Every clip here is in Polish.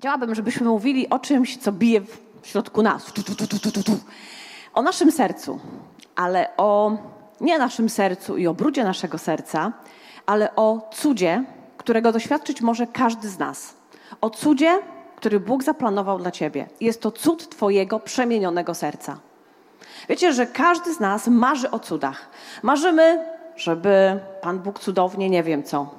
Chciałabym, żebyśmy mówili o czymś, co bije w środku nas. Tu, tu, tu. O naszym sercu, ale o nie naszym sercu i o brudzie naszego serca, ale o cudzie, którego doświadczyć może każdy z nas. O cudzie, który Bóg zaplanował dla ciebie. Jest to cud twojego przemienionego serca. Wiecie, że każdy z nas marzy o cudach. Marzymy, żeby Pan Bóg cudownie, nie wiem co,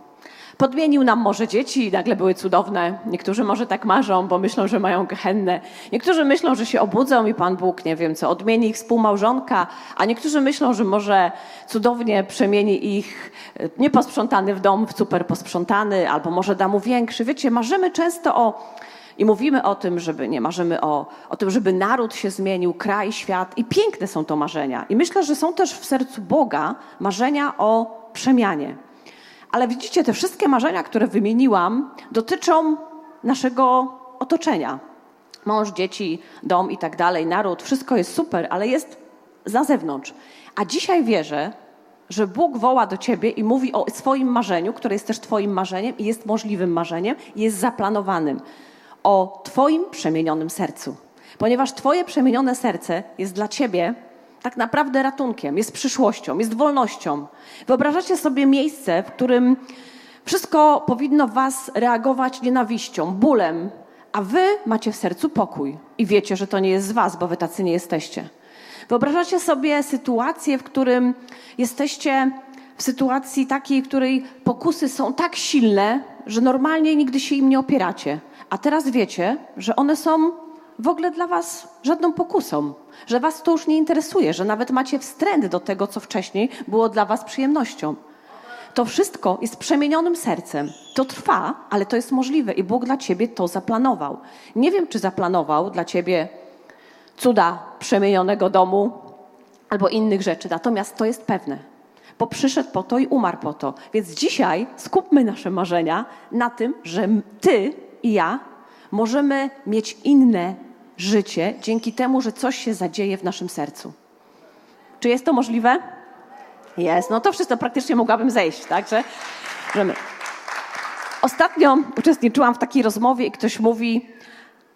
Podmienił nam może dzieci i nagle były cudowne. Niektórzy może tak marzą, bo myślą, że mają gehennę. Niektórzy myślą, że się obudzą i Pan Bóg, nie wiem co, odmieni ich współmałżonka, a niektórzy myślą, że może cudownie przemieni ich e, nieposprzątany w dom w super posprzątany, albo może da mu większy. Wiecie, marzymy często o i mówimy o tym, żeby nie marzymy o, o tym, żeby naród się zmienił, kraj, świat. I piękne są to marzenia. I myślę, że są też w sercu Boga marzenia o przemianie. Ale widzicie, te wszystkie marzenia, które wymieniłam, dotyczą naszego otoczenia. Mąż, dzieci, dom i tak dalej, naród, wszystko jest super, ale jest za zewnątrz. A dzisiaj wierzę, że Bóg woła do ciebie i mówi o swoim marzeniu, które jest też twoim marzeniem i jest możliwym marzeniem, jest zaplanowanym. O twoim przemienionym sercu. Ponieważ twoje przemienione serce jest dla ciebie tak naprawdę ratunkiem, jest przyszłością, jest wolnością. Wyobrażacie sobie miejsce, w którym wszystko powinno was reagować nienawiścią, bólem, a wy macie w sercu pokój i wiecie, że to nie jest z was, bo wy tacy nie jesteście. Wyobrażacie sobie sytuację, w którym jesteście w sytuacji takiej, w której pokusy są tak silne, że normalnie nigdy się im nie opieracie. A teraz wiecie, że one są w ogóle dla was żadną pokusą, że was to już nie interesuje, że nawet macie wstręt do tego, co wcześniej było dla was przyjemnością. To wszystko jest przemienionym sercem. To trwa, ale to jest możliwe i Bóg dla ciebie to zaplanował. Nie wiem, czy zaplanował dla ciebie cuda przemienionego domu albo innych rzeczy, natomiast to jest pewne. Bo przyszedł po to i umarł po to. Więc dzisiaj skupmy nasze marzenia na tym, że ty i ja możemy mieć inne życie dzięki temu, że coś się zadzieje w naszym sercu. Czy jest to możliwe? Jest. No to wszystko praktycznie mogłabym zejść, tak? Że, że my. Ostatnio uczestniczyłam w takiej rozmowie i ktoś mówi,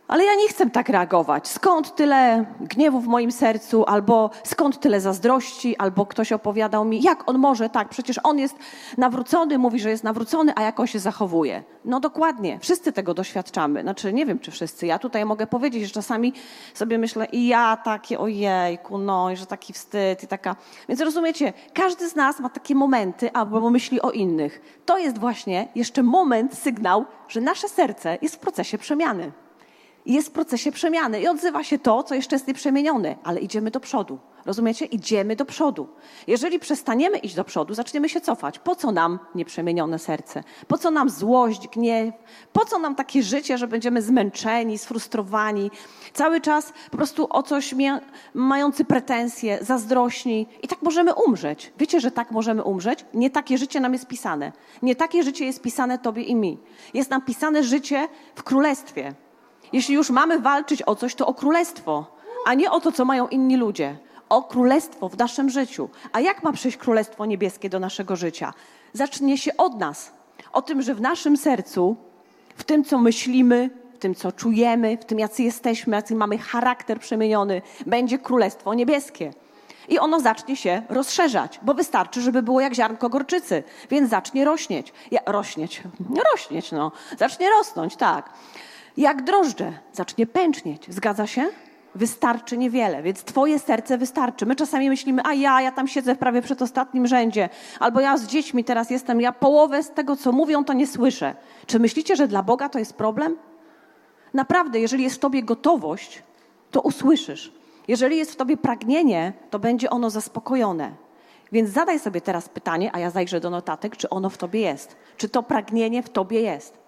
ale ja nie chcę tak reagować. Skąd tyle gniewu w moim sercu, albo skąd tyle zazdrości, albo ktoś opowiadał mi, jak on może tak, przecież on jest nawrócony, mówi, że jest nawrócony, a jak on się zachowuje. No dokładnie, wszyscy tego doświadczamy. Znaczy, nie wiem, czy wszyscy. Ja tutaj mogę powiedzieć, że czasami sobie myślę, i ja takie, ojejku, no, i że taki wstyd i taka. Więc rozumiecie, każdy z nas ma takie momenty, albo myśli o innych. To jest właśnie jeszcze moment, sygnał, że nasze serce jest w procesie przemiany jest w procesie przemiany i odzywa się to, co jeszcze jest nieprzemienione, ale idziemy do przodu. Rozumiecie? Idziemy do przodu. Jeżeli przestaniemy iść do przodu, zaczniemy się cofać. Po co nam nieprzemienione serce? Po co nam złość, gniew? Po co nam takie życie, że będziemy zmęczeni, sfrustrowani, cały czas po prostu o coś mający pretensje, zazdrośni i tak możemy umrzeć. Wiecie, że tak możemy umrzeć? Nie takie życie nam jest pisane. Nie takie życie jest pisane tobie i mi. Jest nam pisane życie w królestwie. Jeśli już mamy walczyć o coś, to o królestwo, a nie o to, co mają inni ludzie. O królestwo w naszym życiu. A jak ma przyjść królestwo niebieskie do naszego życia? Zacznie się od nas. O tym, że w naszym sercu, w tym, co myślimy, w tym, co czujemy, w tym, jacy jesteśmy, jacy mamy charakter przemieniony, będzie królestwo niebieskie. I ono zacznie się rozszerzać, bo wystarczy, żeby było jak ziarnko gorczycy, więc zacznie rośnieć. Ja, rośnieć, rośnieć, no. Zacznie rosnąć, tak jak drożdże, zacznie pęcznieć. Zgadza się? Wystarczy niewiele, więc twoje serce wystarczy. My czasami myślimy, a ja, ja tam siedzę w prawie przedostatnim rzędzie, albo ja z dziećmi teraz jestem, ja połowę z tego, co mówią, to nie słyszę. Czy myślicie, że dla Boga to jest problem? Naprawdę, jeżeli jest w tobie gotowość, to usłyszysz. Jeżeli jest w tobie pragnienie, to będzie ono zaspokojone. Więc zadaj sobie teraz pytanie, a ja zajrzę do notatek, czy ono w tobie jest. Czy to pragnienie w tobie jest.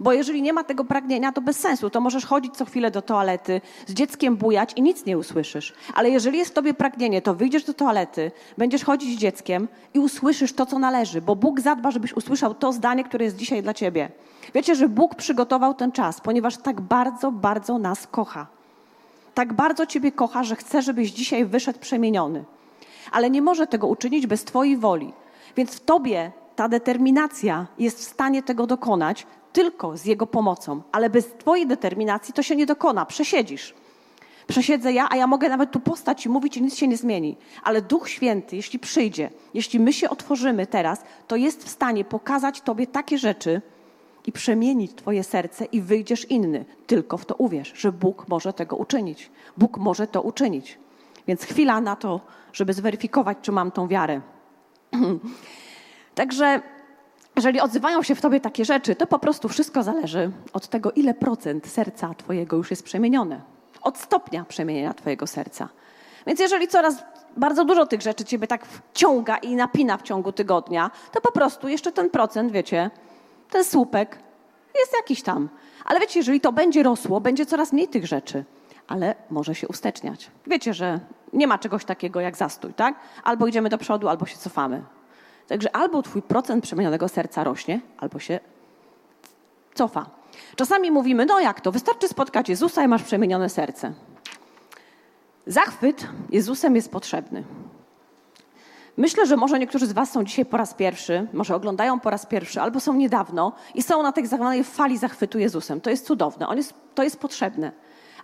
Bo jeżeli nie ma tego pragnienia, to bez sensu. To możesz chodzić co chwilę do toalety, z dzieckiem bujać i nic nie usłyszysz. Ale jeżeli jest w tobie pragnienie, to wyjdziesz do toalety, będziesz chodzić z dzieckiem i usłyszysz to, co należy, bo Bóg zadba, żebyś usłyszał to zdanie, które jest dzisiaj dla ciebie. Wiecie, że Bóg przygotował ten czas, ponieważ tak bardzo, bardzo nas kocha. Tak bardzo ciebie kocha, że chce, żebyś dzisiaj wyszedł przemieniony. Ale nie może tego uczynić bez twojej woli. Więc w tobie ta determinacja jest w stanie tego dokonać tylko z Jego pomocą, ale bez Twojej determinacji to się nie dokona, przesiedzisz. Przesiedzę ja, a ja mogę nawet tu postać i mówić i nic się nie zmieni. Ale Duch Święty, jeśli przyjdzie, jeśli my się otworzymy teraz, to jest w stanie pokazać Tobie takie rzeczy i przemienić Twoje serce i wyjdziesz inny. Tylko w to uwierz, że Bóg może tego uczynić. Bóg może to uczynić. Więc chwila na to, żeby zweryfikować, czy mam tą wiarę. Także jeżeli odzywają się w tobie takie rzeczy, to po prostu wszystko zależy od tego, ile procent serca twojego już jest przemienione. Od stopnia przemienienia twojego serca. Więc jeżeli coraz bardzo dużo tych rzeczy ciebie tak wciąga i napina w ciągu tygodnia, to po prostu jeszcze ten procent, wiecie, ten słupek jest jakiś tam. Ale wiecie, jeżeli to będzie rosło, będzie coraz mniej tych rzeczy, ale może się usteczniać. Wiecie, że nie ma czegoś takiego jak zastój, tak? Albo idziemy do przodu, albo się cofamy. Także albo twój procent przemienionego serca rośnie, albo się cofa. Czasami mówimy, no jak to, wystarczy spotkać Jezusa i masz przemienione serce. Zachwyt Jezusem jest potrzebny. Myślę, że może niektórzy z Was są dzisiaj po raz pierwszy, może oglądają po raz pierwszy, albo są niedawno i są na tej zwanej fali zachwytu Jezusem. To jest cudowne, On jest, to jest potrzebne.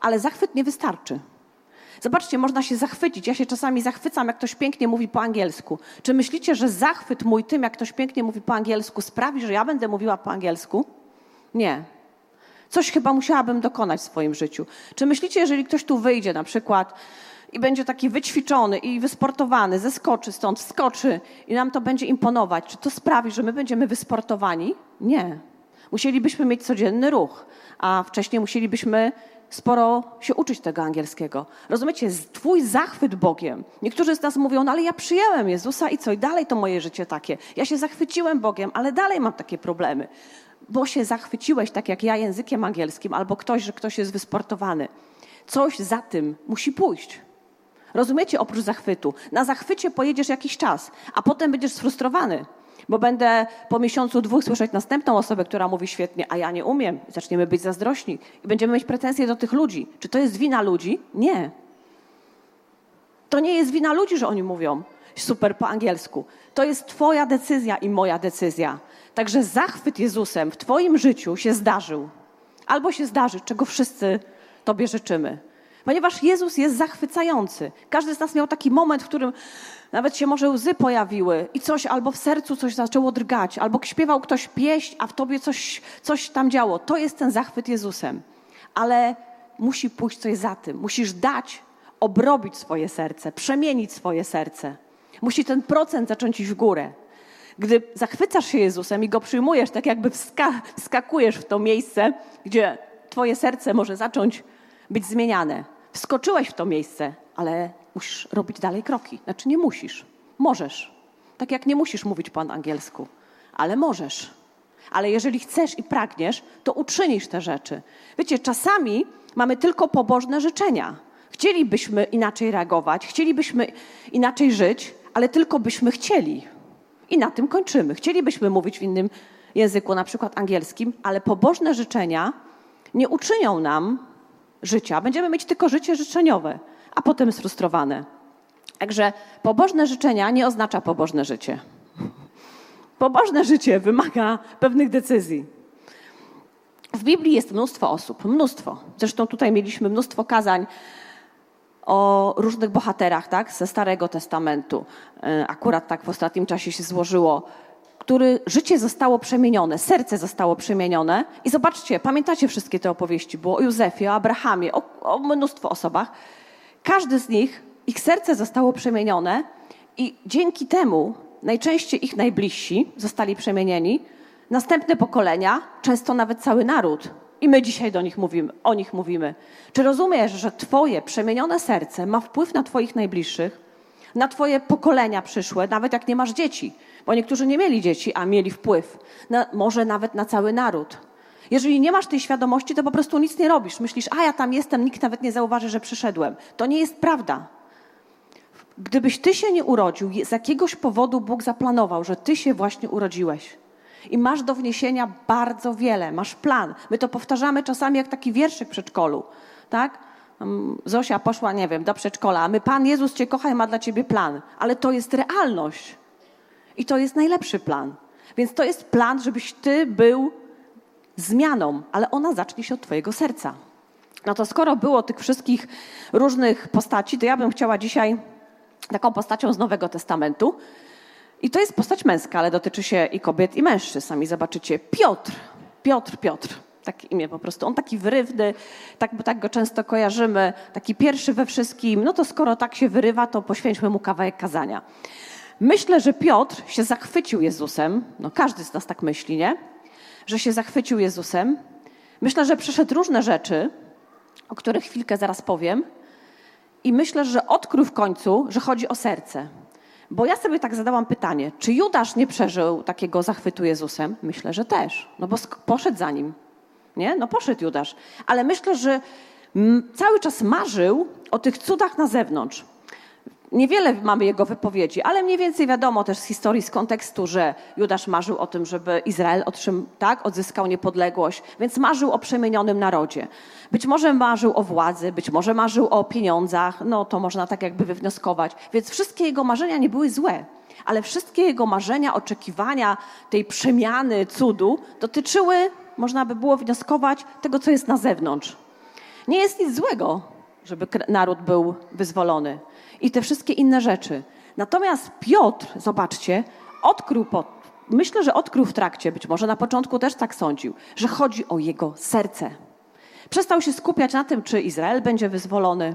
Ale zachwyt nie wystarczy. Zobaczcie, można się zachwycić. Ja się czasami zachwycam, jak ktoś pięknie mówi po angielsku. Czy myślicie, że zachwyt mój tym, jak ktoś pięknie mówi po angielsku, sprawi, że ja będę mówiła po angielsku? Nie. Coś chyba musiałabym dokonać w swoim życiu. Czy myślicie, jeżeli ktoś tu wyjdzie na przykład i będzie taki wyćwiczony i wysportowany, zeskoczy stąd, wskoczy i nam to będzie imponować, czy to sprawi, że my będziemy wysportowani? Nie. Musielibyśmy mieć codzienny ruch, a wcześniej musielibyśmy sporo się uczyć tego angielskiego. Rozumiecie, twój zachwyt Bogiem. Niektórzy z nas mówią, no ale ja przyjąłem Jezusa i co? I dalej to moje życie takie. Ja się zachwyciłem Bogiem, ale dalej mam takie problemy. Bo się zachwyciłeś, tak jak ja, językiem angielskim, albo ktoś, że ktoś jest wysportowany. Coś za tym musi pójść. Rozumiecie, oprócz zachwytu. Na zachwycie pojedziesz jakiś czas, a potem będziesz sfrustrowany bo będę po miesiącu, dwóch słyszeć następną osobę, która mówi świetnie, a ja nie umiem. Zaczniemy być zazdrośni i będziemy mieć pretensje do tych ludzi. Czy to jest wina ludzi? Nie. To nie jest wina ludzi, że oni mówią super po angielsku. To jest Twoja decyzja i moja decyzja. Także zachwyt Jezusem w Twoim życiu się zdarzył. Albo się zdarzy, czego wszyscy Tobie życzymy. Ponieważ Jezus jest zachwycający. Każdy z nas miał taki moment, w którym nawet się może łzy pojawiły i coś albo w sercu coś zaczęło drgać, albo śpiewał ktoś pieśń, a w tobie coś, coś tam działo. To jest ten zachwyt Jezusem. Ale musi pójść coś za tym. Musisz dać, obrobić swoje serce, przemienić swoje serce. Musi ten procent zacząć iść w górę. Gdy zachwycasz się Jezusem i go przyjmujesz, tak jakby wska wskakujesz w to miejsce, gdzie twoje serce może zacząć być zmieniane. Wskoczyłeś w to miejsce, ale musisz robić dalej kroki. Znaczy nie musisz, możesz. Tak jak nie musisz mówić po angielsku, ale możesz. Ale jeżeli chcesz i pragniesz, to uczynisz te rzeczy. Wiecie, czasami mamy tylko pobożne życzenia. Chcielibyśmy inaczej reagować, chcielibyśmy inaczej żyć, ale tylko byśmy chcieli. I na tym kończymy. Chcielibyśmy mówić w innym języku, na przykład angielskim, ale pobożne życzenia nie uczynią nam życia. Będziemy mieć tylko życie życzeniowe a potem sfrustrowane. Także pobożne życzenia nie oznacza pobożne życie. Pobożne życie wymaga pewnych decyzji. W Biblii jest mnóstwo osób, mnóstwo. Zresztą tutaj mieliśmy mnóstwo kazań o różnych bohaterach, tak, ze Starego Testamentu. E, akurat tak w ostatnim czasie się złożyło, który życie zostało przemienione, serce zostało przemienione. I zobaczcie, pamiętacie wszystkie te opowieści, było o Józefie, o Abrahamie, o, o mnóstwo osobach, każdy z nich, ich serce zostało przemienione i dzięki temu najczęściej ich najbliżsi zostali przemienieni, następne pokolenia, często nawet cały naród. I my dzisiaj do nich mówimy, o nich mówimy. Czy rozumiesz, że Twoje przemienione serce ma wpływ na Twoich najbliższych, na Twoje pokolenia przyszłe, nawet jak nie masz dzieci? Bo niektórzy nie mieli dzieci, a mieli wpływ. Na, może nawet na cały naród. Jeżeli nie masz tej świadomości, to po prostu nic nie robisz. Myślisz, a ja tam jestem, nikt nawet nie zauważy, że przyszedłem. To nie jest prawda. Gdybyś ty się nie urodził, z jakiegoś powodu Bóg zaplanował, że ty się właśnie urodziłeś. I masz do wniesienia bardzo wiele, masz plan. My to powtarzamy czasami jak taki wierszyk w przedszkolu, tak? Zosia poszła, nie wiem, do przedszkola, a my, Pan Jezus Cię kocha i ma dla Ciebie plan. Ale to jest realność. I to jest najlepszy plan. Więc to jest plan, żebyś Ty był zmianą, ale ona zacznie się od Twojego serca. No to skoro było tych wszystkich różnych postaci, to ja bym chciała dzisiaj taką postacią z Nowego Testamentu. I to jest postać męska, ale dotyczy się i kobiet, i mężczyzn. Sami zobaczycie. Piotr. Piotr, Piotr. Takie imię po prostu. On taki wyrywny, tak, bo tak go często kojarzymy, taki pierwszy we wszystkim. No to skoro tak się wyrywa, to poświęćmy mu kawałek kazania. Myślę, że Piotr się zachwycił Jezusem. No każdy z nas tak myśli, nie? Że się zachwycił Jezusem. Myślę, że przeszedł różne rzeczy, o których chwilkę zaraz powiem. I myślę, że odkrył w końcu, że chodzi o serce. Bo ja sobie tak zadałam pytanie, czy Judasz nie przeżył takiego zachwytu Jezusem? Myślę, że też, no bo poszedł za nim. Nie? No poszedł Judasz. Ale myślę, że cały czas marzył o tych cudach na zewnątrz. Niewiele mamy jego wypowiedzi, ale mniej więcej wiadomo też z historii, z kontekstu, że Judasz marzył o tym, żeby Izrael otrzym, tak, odzyskał niepodległość, więc marzył o przemienionym narodzie. Być może marzył o władzy, być może marzył o pieniądzach, no to można tak jakby wywnioskować. Więc wszystkie jego marzenia nie były złe, ale wszystkie jego marzenia, oczekiwania tej przemiany, cudu dotyczyły, można by było wnioskować, tego, co jest na zewnątrz. Nie jest nic złego, żeby naród był wyzwolony i te wszystkie inne rzeczy. Natomiast Piotr, zobaczcie, odkrył, po, myślę, że odkrył w trakcie, być może na początku też tak sądził, że chodzi o jego serce. Przestał się skupiać na tym, czy Izrael będzie wyzwolony,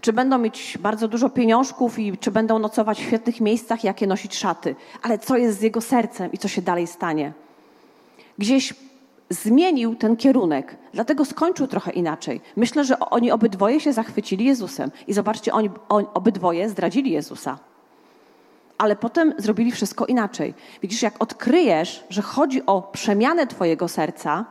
czy będą mieć bardzo dużo pieniążków i czy będą nocować w świetnych miejscach, jakie nosić szaty, ale co jest z jego sercem i co się dalej stanie. Gdzieś zmienił ten kierunek, dlatego skończył trochę inaczej. Myślę, że oni obydwoje się zachwycili Jezusem i zobaczcie, oni, obydwoje zdradzili Jezusa. Ale potem zrobili wszystko inaczej. Widzisz, jak odkryjesz, że chodzi o przemianę Twojego serca,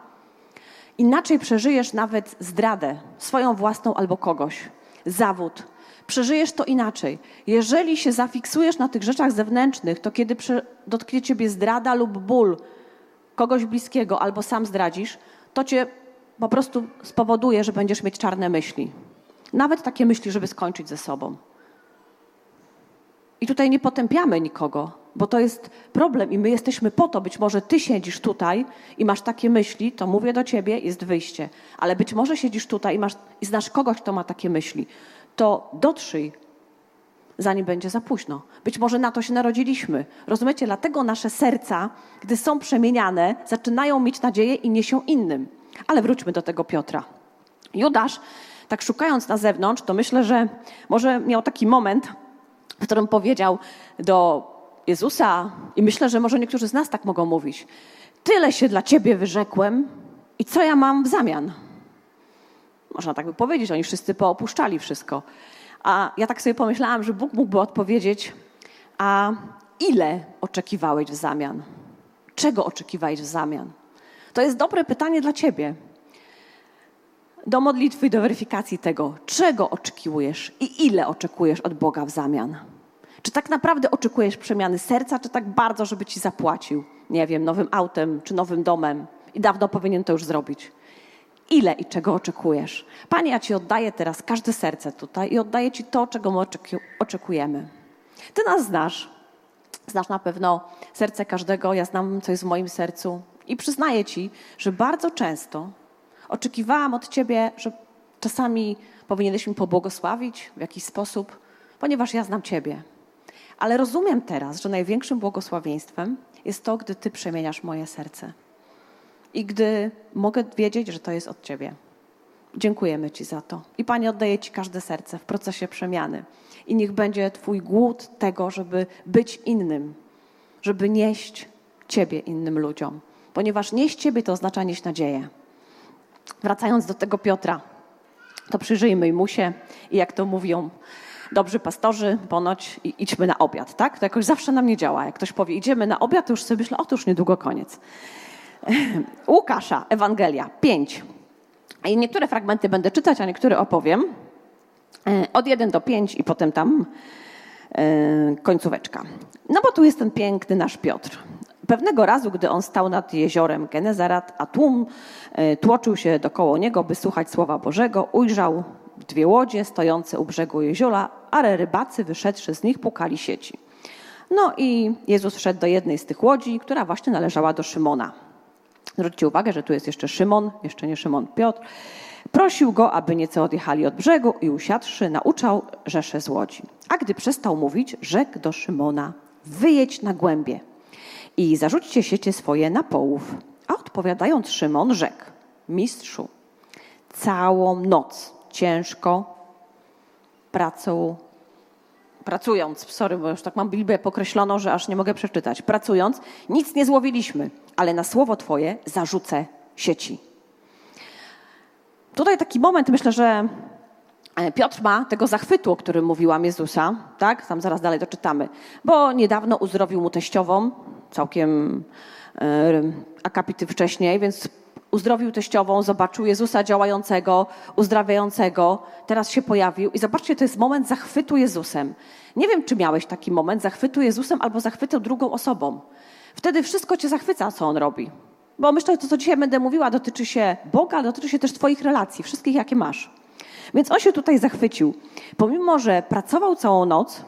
inaczej przeżyjesz nawet zdradę, swoją własną albo kogoś, zawód. Przeżyjesz to inaczej. Jeżeli się zafiksujesz na tych rzeczach zewnętrznych, to kiedy dotknie ciebie zdrada lub ból, kogoś bliskiego albo sam zdradzisz, to cię po prostu spowoduje, że będziesz mieć czarne myśli. Nawet takie myśli, żeby skończyć ze sobą. I tutaj nie potępiamy nikogo, bo to jest problem i my jesteśmy po to. Być może ty siedzisz tutaj i masz takie myśli, to mówię do ciebie, jest wyjście. Ale być może siedzisz tutaj i, masz, i znasz kogoś, kto ma takie myśli. To dotrzyj zanim będzie za późno. Być może na to się narodziliśmy. Rozumiecie? Dlatego nasze serca, gdy są przemieniane, zaczynają mieć nadzieję i niesią innym. Ale wróćmy do tego Piotra. Judasz, tak szukając na zewnątrz, to myślę, że może miał taki moment, w którym powiedział do Jezusa, i myślę, że może niektórzy z nas tak mogą mówić: Tyle się dla ciebie wyrzekłem, i co ja mam w zamian? Można tak by powiedzieć, oni wszyscy poopuszczali wszystko. A ja tak sobie pomyślałam, że Bóg mógłby odpowiedzieć, a ile oczekiwałeś w zamian? Czego oczekiwałeś w zamian? To jest dobre pytanie dla ciebie. Do modlitwy i do weryfikacji tego, czego oczekujesz i ile oczekujesz od Boga w zamian. Czy tak naprawdę oczekujesz przemiany serca, czy tak bardzo, żeby ci zapłacił, nie wiem, nowym autem czy nowym domem i dawno powinien to już zrobić? Ile i czego oczekujesz. Panie, ja Ci oddaję teraz każde serce tutaj i oddaję Ci to, czego my oczekujemy. Ty nas znasz. Znasz na pewno serce każdego, ja znam, co jest w moim sercu. I przyznaję Ci, że bardzo często oczekiwałam od Ciebie, że czasami powinieneś mi pobłogosławić w jakiś sposób, ponieważ ja znam Ciebie. Ale rozumiem teraz, że największym błogosławieństwem jest to, gdy Ty przemieniasz moje serce i gdy mogę wiedzieć, że to jest od Ciebie. Dziękujemy Ci za to. I Panie, oddaję Ci każde serce w procesie przemiany. I niech będzie Twój głód tego, żeby być innym, żeby nieść Ciebie innym ludziom. Ponieważ nieść Ciebie to oznacza nieść nadzieję. Wracając do tego Piotra, to przyjrzyjmy mu się i jak to mówią dobrzy pastorzy, ponoć idźmy na obiad, tak? To jakoś zawsze nam nie działa. Jak ktoś powie idziemy na obiad, to już sobie myślę, otóż niedługo koniec. Łukasza, Ewangelia 5. I niektóre fragmenty będę czytać, a niektóre opowiem. E, od 1 do 5 i potem tam e, końcóweczka. No bo tu jest ten piękny nasz Piotr. Pewnego razu, gdy on stał nad jeziorem Genezarat, a tłum e, tłoczył się dokoło niego, by słuchać Słowa Bożego, ujrzał dwie łodzie stojące u brzegu jeziora, ale rybacy wyszedłszy z nich pukali sieci. No i Jezus wszedł do jednej z tych łodzi, która właśnie należała do Szymona. Zwróćcie uwagę, że tu jest jeszcze Szymon, jeszcze nie Szymon Piotr. Prosił go, aby nieco odjechali od brzegu i usiadłszy, nauczał rzeszę z łodzi. A gdy przestał mówić, rzekł do Szymona: Wyjedź na głębie i zarzućcie siecie swoje na połów. A odpowiadając Szymon, rzekł: Mistrzu, całą noc ciężko pracą, pracując, sorry, bo już tak mam Biblię pokreśloną, że aż nie mogę przeczytać, pracując, nic nie złowiliśmy, ale na słowo Twoje zarzucę sieci. Tutaj taki moment, myślę, że e, Piotr ma tego zachwytu, o którym mówiłam Jezusa, tak? Tam zaraz dalej doczytamy. Bo niedawno uzdrowił mu teściową, całkiem e, akapity wcześniej, więc uzdrowił teściową, zobaczył Jezusa działającego, uzdrawiającego, teraz się pojawił i zobaczcie, to jest moment zachwytu Jezusem. Nie wiem, czy miałeś taki moment zachwytu Jezusem albo zachwytu drugą osobą. Wtedy wszystko cię zachwyca, co on robi. Bo myślę, że to, co dzisiaj będę mówiła, dotyczy się Boga, dotyczy się też Twoich relacji, wszystkich, jakie masz. Więc on się tutaj zachwycił. Pomimo, że pracował całą noc,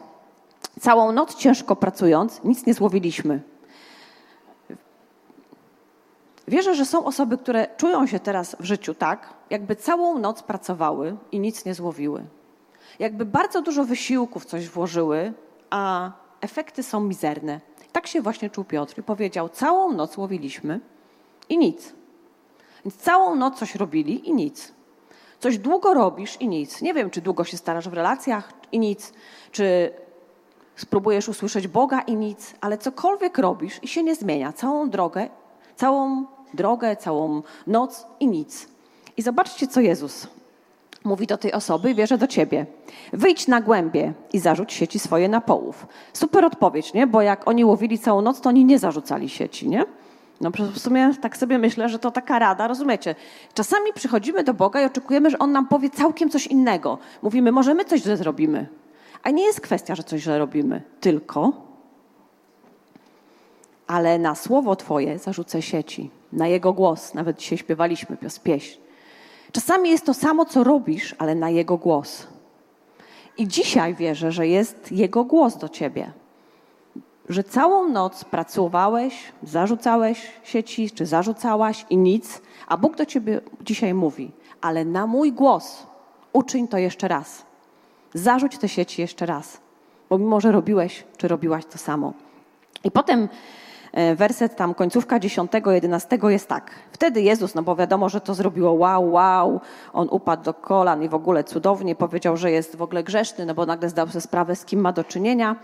całą noc ciężko pracując, nic nie złowiliśmy. Wierzę, że są osoby, które czują się teraz w życiu tak, jakby całą noc pracowały i nic nie złowiły. Jakby bardzo dużo wysiłków coś włożyły, a efekty są mizerne. Tak się właśnie czuł Piotr i powiedział: Całą noc łowiliśmy i nic. Więc całą noc coś robili i nic. Coś długo robisz i nic. Nie wiem, czy długo się starasz w relacjach i nic, czy spróbujesz usłyszeć Boga i nic, ale cokolwiek robisz i się nie zmienia. Całą drogę, całą drogę, całą noc i nic. I zobaczcie, co Jezus mówi do tej osoby, wierzę do ciebie. Wyjdź na głębie i zarzuć sieci swoje na połów. Super odpowiedź, nie? Bo jak oni łowili całą noc, to oni nie zarzucali sieci, nie? No w sumie tak sobie myślę, że to taka rada, rozumiecie? Czasami przychodzimy do Boga i oczekujemy, że On nam powie całkiem coś innego. Mówimy, może my coś źle zrobimy. A nie jest kwestia, że coś źle robimy, tylko ale na słowo Twoje zarzucę sieci, na Jego głos. Nawet dzisiaj śpiewaliśmy pieśń. Czasami jest to samo, co robisz, ale na Jego głos. I dzisiaj wierzę, że jest Jego głos do Ciebie że całą noc pracowałeś, zarzucałeś sieci, czy zarzucałaś i nic, a Bóg do ciebie dzisiaj mówi, ale na mój głos uczyń to jeszcze raz. Zarzuć te sieci jeszcze raz, bo mimo, że robiłeś, czy robiłaś to samo. I potem werset tam, końcówka 10, 11 jest tak. Wtedy Jezus, no bo wiadomo, że to zrobiło wow, wow, on upadł do kolan i w ogóle cudownie powiedział, że jest w ogóle grzeszny, no bo nagle zdał sobie sprawę, z kim ma do czynienia.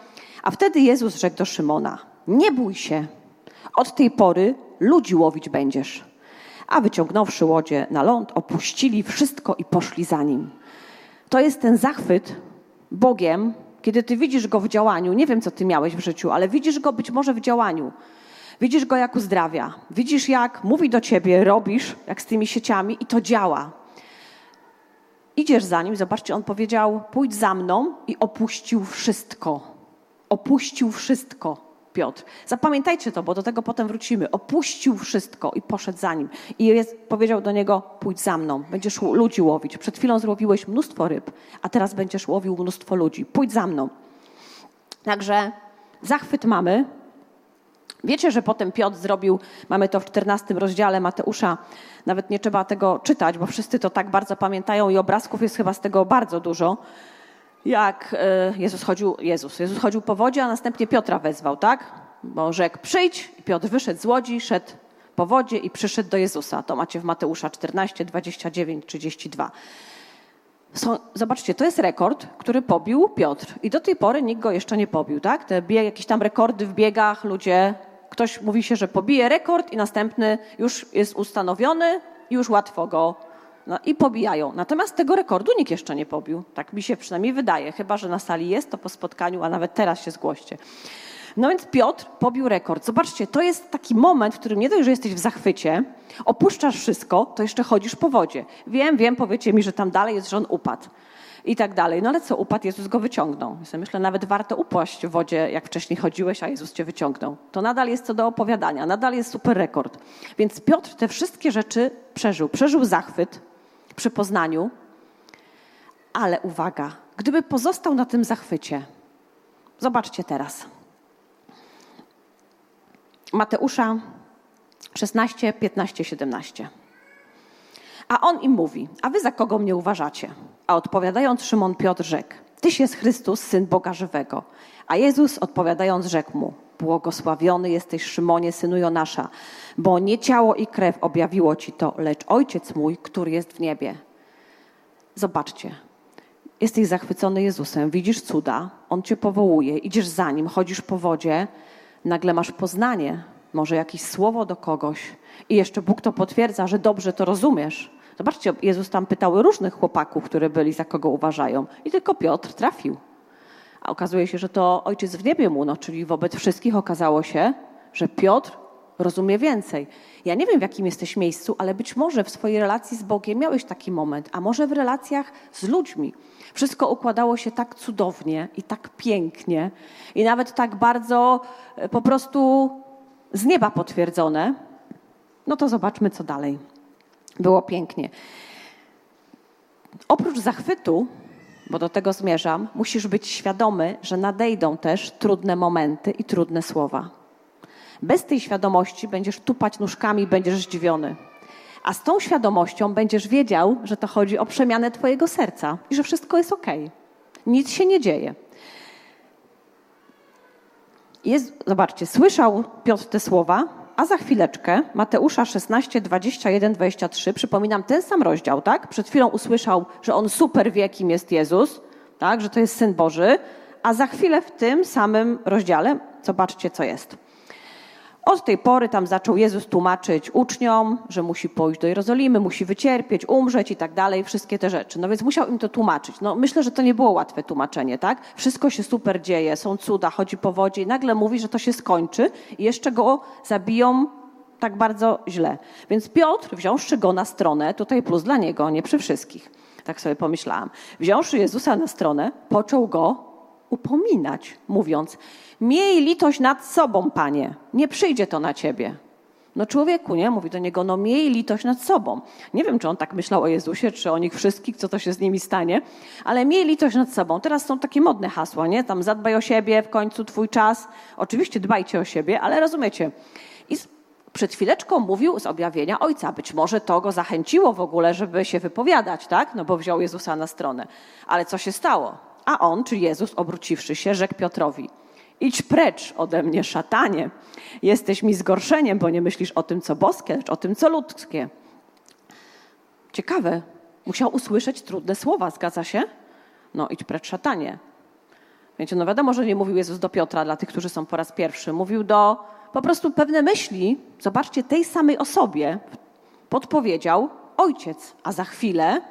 A wtedy Jezus rzekł do Szymona: Nie bój się, od tej pory ludzi łowić będziesz. A wyciągnąwszy łodzie na ląd, opuścili wszystko i poszli za nim. To jest ten zachwyt Bogiem, kiedy ty widzisz go w działaniu. Nie wiem, co ty miałeś w życiu, ale widzisz go być może w działaniu. Widzisz go, jak uzdrawia. Widzisz, jak mówi do ciebie, robisz, jak z tymi sieciami i to działa. Idziesz za nim, zobaczcie, on powiedział: Pójdź za mną i opuścił wszystko Opuścił wszystko. Piotr. Zapamiętajcie to, bo do tego potem wrócimy. Opuścił wszystko i poszedł za nim. I jest, powiedział do niego: Pójdź za mną, będziesz ludzi łowić. Przed chwilą złowiłeś mnóstwo ryb, a teraz będziesz łowił mnóstwo ludzi. Pójdź za mną. Także zachwyt mamy. Wiecie, że potem Piotr zrobił, mamy to w 14 rozdziale Mateusza, nawet nie trzeba tego czytać, bo wszyscy to tak bardzo pamiętają i obrazków jest chyba z tego bardzo dużo jak e, Jezus chodził, Jezus, Jezus chodził po wodzie, a następnie Piotra wezwał, tak? Bo rzekł przyjdź i Piotr wyszedł z łodzi, szedł po wodzie i przyszedł do Jezusa. To macie w Mateusza 14, 29, 32. Są, zobaczcie, to jest rekord, który pobił Piotr. I do tej pory nikt go jeszcze nie pobił, tak? Te bieg, jakieś tam rekordy w biegach, ludzie, ktoś mówi się, że pobije rekord i następny już jest ustanowiony i już łatwo go no i pobijają. Natomiast tego rekordu nikt jeszcze nie pobił. Tak mi się przynajmniej wydaje. Chyba, że na sali jest to po spotkaniu, a nawet teraz się zgłoście. No więc Piotr pobił rekord. Zobaczcie, to jest taki moment, w którym nie dość, że jesteś w zachwycie, opuszczasz wszystko, to jeszcze chodzisz po wodzie. Wiem, wiem, powiecie mi, że tam dalej jest, że on upadł i tak dalej. No ale co, upadł, Jezus go wyciągnął. Ja myślę, nawet warto upaść w wodzie, jak wcześniej chodziłeś, a Jezus cię wyciągnął. To nadal jest co do opowiadania, nadal jest super rekord. Więc Piotr te wszystkie rzeczy przeżył. Przeżył zachwyt, przy poznaniu. Ale uwaga, gdyby pozostał na tym zachwycie, zobaczcie teraz. Mateusza, 16, 15, 17. A on im mówi: A wy za kogo mnie uważacie? A odpowiadając, Szymon Piotr rzekł: Tyś jest Chrystus, syn Boga żywego. A Jezus odpowiadając, rzekł mu: Błogosławiony jesteś, Szymonie, synu Jonasza, bo nie ciało i krew objawiło ci to, lecz ojciec mój, który jest w niebie. Zobaczcie, jesteś zachwycony Jezusem, widzisz cuda, on cię powołuje, idziesz za nim, chodzisz po wodzie, nagle masz poznanie, może jakieś słowo do kogoś i jeszcze Bóg to potwierdza, że dobrze to rozumiesz. Zobaczcie, Jezus tam pytał różnych chłopaków, które byli, za kogo uważają i tylko Piotr trafił. A okazuje się, że to Ojciec w niebie mu, no, czyli wobec wszystkich okazało się, że Piotr rozumie więcej. Ja nie wiem, w jakim jesteś miejscu, ale być może w swojej relacji z Bogiem miałeś taki moment, a może w relacjach z ludźmi. Wszystko układało się tak cudownie i tak pięknie i nawet tak bardzo e, po prostu z nieba potwierdzone. No to zobaczmy, co dalej. Było pięknie. Oprócz zachwytu, bo do tego zmierzam, musisz być świadomy, że nadejdą też trudne momenty i trudne słowa. Bez tej świadomości będziesz tupać nóżkami, będziesz zdziwiony. A z tą świadomością będziesz wiedział, że to chodzi o przemianę Twojego serca i że wszystko jest ok. Nic się nie dzieje. Jest, zobaczcie, słyszał Piotr te słowa, a za chwileczkę Mateusza 16, 21, 23, przypominam ten sam rozdział, tak? Przed chwilą usłyszał, że on super wie, kim jest Jezus, tak? Że to jest Syn Boży, a za chwilę w tym samym rozdziale, zobaczcie, co jest. Od tej pory tam zaczął Jezus tłumaczyć uczniom, że musi pójść do Jerozolimy, musi wycierpieć, umrzeć i tak dalej, wszystkie te rzeczy. No więc musiał im to tłumaczyć. No myślę, że to nie było łatwe tłumaczenie, tak? Wszystko się super dzieje, są cuda, chodzi po wodzie i nagle mówi, że to się skończy i jeszcze go zabiją tak bardzo źle. Więc Piotr, wziąwszy go na stronę, tutaj plus dla niego, nie przy wszystkich, tak sobie pomyślałam, wziąwszy Jezusa na stronę, począł go upominać, mówiąc: Miej litość nad sobą, panie, nie przyjdzie to na ciebie. No człowieku, nie? Mówi do niego, no miej litość nad sobą. Nie wiem, czy on tak myślał o Jezusie, czy o nich wszystkich, co to się z nimi stanie, ale miej litość nad sobą. Teraz są takie modne hasła, nie? Tam zadbaj o siebie, w końcu twój czas. Oczywiście dbajcie o siebie, ale rozumiecie. I przed chwileczką mówił z objawienia Ojca. Być może to go zachęciło w ogóle, żeby się wypowiadać, tak? No bo wziął Jezusa na stronę. Ale co się stało? A on, czy Jezus, obróciwszy się, rzekł Piotrowi: Idź precz ode mnie, szatanie. Jesteś mi zgorszeniem, bo nie myślisz o tym, co boskie, lecz o tym, co ludzkie. Ciekawe. Musiał usłyszeć trudne słowa, zgadza się? No, idź precz, szatanie. Wiecie, no wiadomo, że nie mówił Jezus do Piotra, dla tych, którzy są po raz pierwszy. Mówił do po prostu pewne myśli, zobaczcie, tej samej osobie podpowiedział ojciec, a za chwilę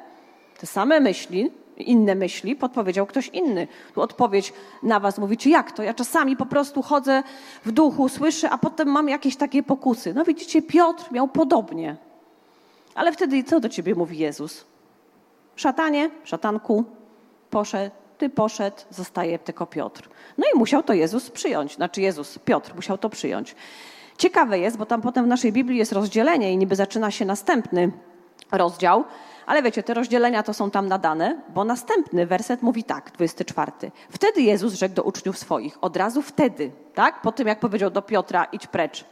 te same myśli inne myśli, podpowiedział ktoś inny. Tu odpowiedź na was mówicie, jak to? Ja czasami po prostu chodzę w duchu, słyszę, a potem mam jakieś takie pokusy. No widzicie, Piotr miał podobnie. Ale wtedy co do ciebie mówi Jezus? Szatanie, szatanku, poszedł, ty poszedł, zostaje tylko Piotr. No i musiał to Jezus przyjąć. Znaczy Jezus, Piotr musiał to przyjąć. Ciekawe jest, bo tam potem w naszej Biblii jest rozdzielenie i niby zaczyna się następny rozdział, ale wiecie, te rozdzielenia to są tam nadane, bo następny werset mówi tak, 24. Wtedy Jezus rzekł do uczniów swoich, od razu wtedy, tak? Po tym jak powiedział do Piotra, idź precz.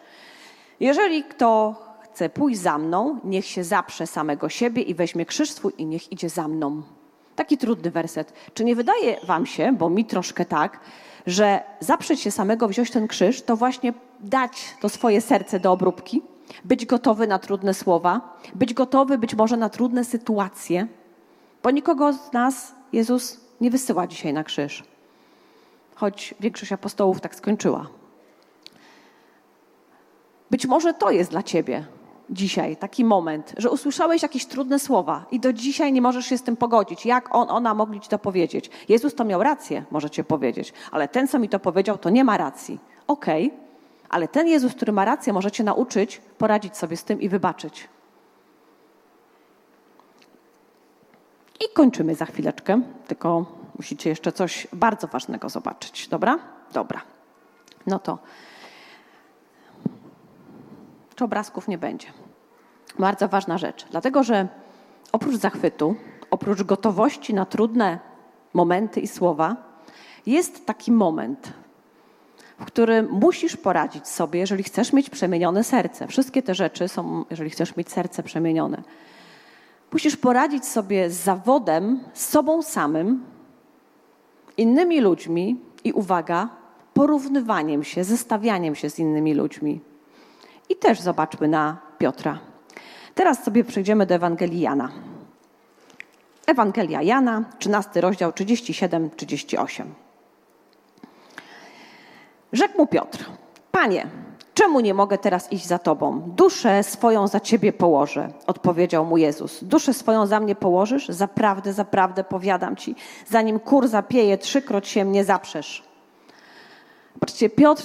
Jeżeli kto chce pójść za mną, niech się zaprze samego siebie i weźmie krzyż swój i niech idzie za mną. Taki trudny werset. Czy nie wydaje wam się, bo mi troszkę tak, że zaprzeć się samego, wziąć ten krzyż, to właśnie dać to swoje serce do obróbki? Być gotowy na trudne słowa, być gotowy być może na trudne sytuacje, bo nikogo z nas Jezus nie wysyła dzisiaj na krzyż, choć większość apostołów tak skończyła. Być może to jest dla ciebie dzisiaj taki moment, że usłyszałeś jakieś trudne słowa i do dzisiaj nie możesz się z tym pogodzić. Jak on, ona mogli ci to powiedzieć? Jezus to miał rację, możecie powiedzieć, ale ten, co mi to powiedział, to nie ma racji. Okej, okay, ale ten Jezus, który ma rację, możecie nauczyć poradzić sobie z tym i wybaczyć. I kończymy za chwileczkę, tylko musicie jeszcze coś bardzo ważnego zobaczyć. Dobra? Dobra. No to. Czy obrazków nie będzie? Bardzo ważna rzecz, dlatego że oprócz zachwytu, oprócz gotowości na trudne momenty i słowa, jest taki moment, w którym musisz poradzić sobie, jeżeli chcesz mieć przemienione serce. Wszystkie te rzeczy są, jeżeli chcesz mieć serce przemienione. Musisz poradzić sobie z zawodem, z sobą samym, innymi ludźmi i uwaga, porównywaniem się, zestawianiem się z innymi ludźmi. I też zobaczmy na Piotra. Teraz sobie przejdziemy do Ewangelii Jana. Ewangelia Jana, 13 rozdział 37-38. Rzekł mu Piotr: Panie, czemu nie mogę teraz iść za tobą? Duszę swoją za ciebie położę, odpowiedział mu Jezus. Duszę swoją za mnie położysz? Zaprawdę, zaprawdę powiadam ci, zanim kur zapieje, trzykroć się mnie zaprzesz. Patrzcie, Piotr,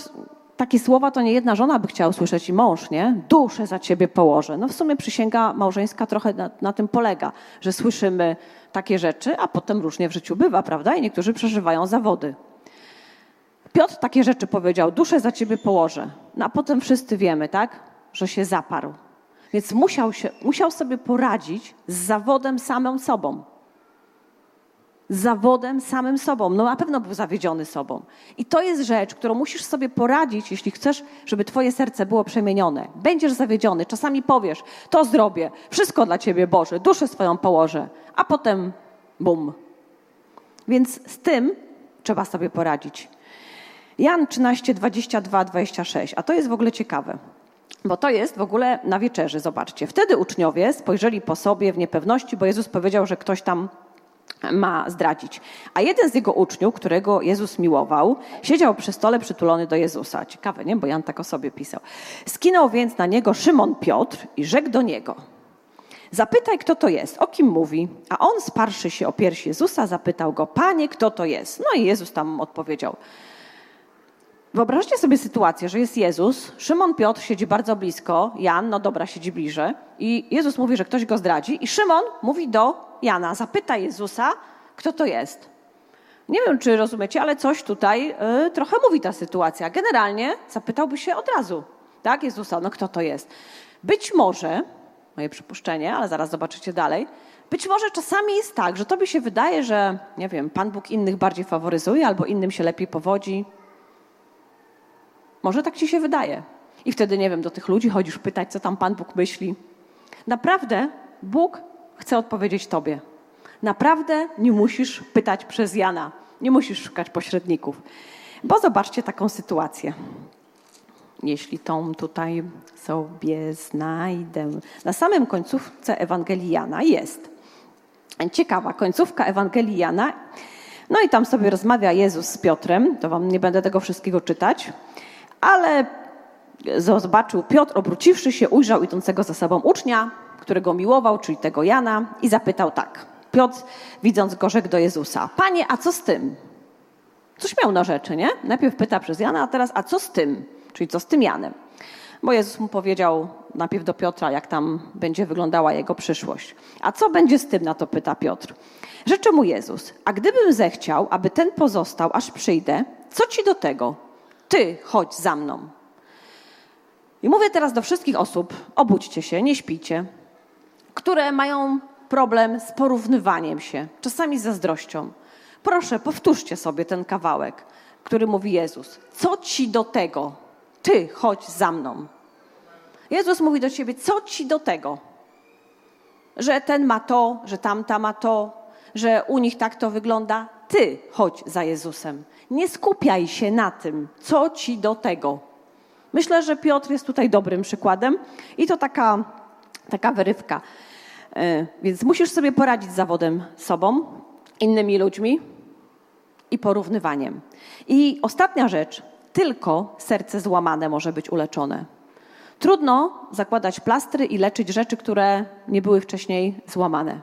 takie słowa to nie jedna żona by chciała usłyszeć i mąż, nie? Duszę za ciebie położę. No w sumie przysięga małżeńska trochę na, na tym polega, że słyszymy takie rzeczy, a potem różnie w życiu bywa, prawda? I niektórzy przeżywają zawody. Piotr takie rzeczy powiedział, duszę za ciebie położę. No a potem wszyscy wiemy, tak, że się zaparł. Więc musiał, się, musiał sobie poradzić z zawodem samym sobą. Z zawodem samym sobą. No na pewno był zawiedziony sobą. I to jest rzecz, którą musisz sobie poradzić, jeśli chcesz, żeby twoje serce było przemienione. Będziesz zawiedziony, czasami powiesz, to zrobię, wszystko dla ciebie Boże, duszę swoją położę, a potem bum. Więc z tym trzeba sobie poradzić. Jan 13, 22, 26. A to jest w ogóle ciekawe. Bo to jest w ogóle na wieczerzy, zobaczcie. Wtedy uczniowie spojrzeli po sobie w niepewności, bo Jezus powiedział, że ktoś tam ma zdradzić. A jeden z jego uczniów, którego Jezus miłował, siedział przy stole przytulony do Jezusa. Ciekawe, nie? Bo Jan tak o sobie pisał. Skinął więc na niego Szymon Piotr i rzekł do niego: Zapytaj, kto to jest, o kim mówi. A on, sparszy się o piersi Jezusa, zapytał go: Panie, kto to jest? No i Jezus tam odpowiedział: Wyobraźcie sobie sytuację, że jest Jezus, Szymon Piotr siedzi bardzo blisko, Jan, no dobra, siedzi bliżej i Jezus mówi, że ktoś go zdradzi i Szymon mówi do Jana, zapyta Jezusa, kto to jest. Nie wiem, czy rozumiecie, ale coś tutaj y, trochę mówi ta sytuacja. Generalnie zapytałby się od razu, tak, Jezusa, no kto to jest. Być może, moje przypuszczenie, ale zaraz zobaczycie dalej, być może czasami jest tak, że tobie się wydaje, że, nie wiem, Pan Bóg innych bardziej faworyzuje albo innym się lepiej powodzi, może tak ci się wydaje. I wtedy, nie wiem, do tych ludzi chodzisz pytać, co tam Pan Bóg myśli. Naprawdę Bóg chce odpowiedzieć Tobie. Naprawdę nie musisz pytać przez Jana. Nie musisz szukać pośredników. Bo zobaczcie taką sytuację. Jeśli tą tutaj sobie znajdę. Na samym końcówce Ewangelii Jana jest ciekawa końcówka Ewangelii Jana. No i tam sobie rozmawia Jezus z Piotrem. To wam nie będę tego wszystkiego czytać. Ale zobaczył Piotr, obróciwszy się, ujrzał idącego za sobą ucznia, którego miłował, czyli tego Jana, i zapytał tak. Piotr, widząc go, rzekł do Jezusa: Panie, a co z tym? Coś miał na rzeczy, nie? Najpierw pyta przez Jana, a teraz, a co z tym? Czyli co z tym Janem? Bo Jezus mu powiedział najpierw do Piotra, jak tam będzie wyglądała jego przyszłość. A co będzie z tym? Na to pyta Piotr. Rzeczy mu Jezus, a gdybym zechciał, aby ten pozostał, aż przyjdę, co ci do tego? Ty chodź za mną. I mówię teraz do wszystkich osób, obudźcie się, nie śpijcie, które mają problem z porównywaniem się, czasami z zazdrością. Proszę, powtórzcie sobie ten kawałek, który mówi Jezus. Co ci do tego? Ty chodź za mną. Jezus mówi do ciebie, co ci do tego? Że ten ma to, że tamta ma to, że u nich tak to wygląda. Ty chodź za Jezusem. Nie skupiaj się na tym, co ci do tego. Myślę, że Piotr jest tutaj dobrym przykładem i to taka, taka wyrywka. E, więc musisz sobie poradzić z zawodem sobą, innymi ludźmi i porównywaniem. I ostatnia rzecz, tylko serce złamane może być uleczone. Trudno zakładać plastry i leczyć rzeczy, które nie były wcześniej złamane.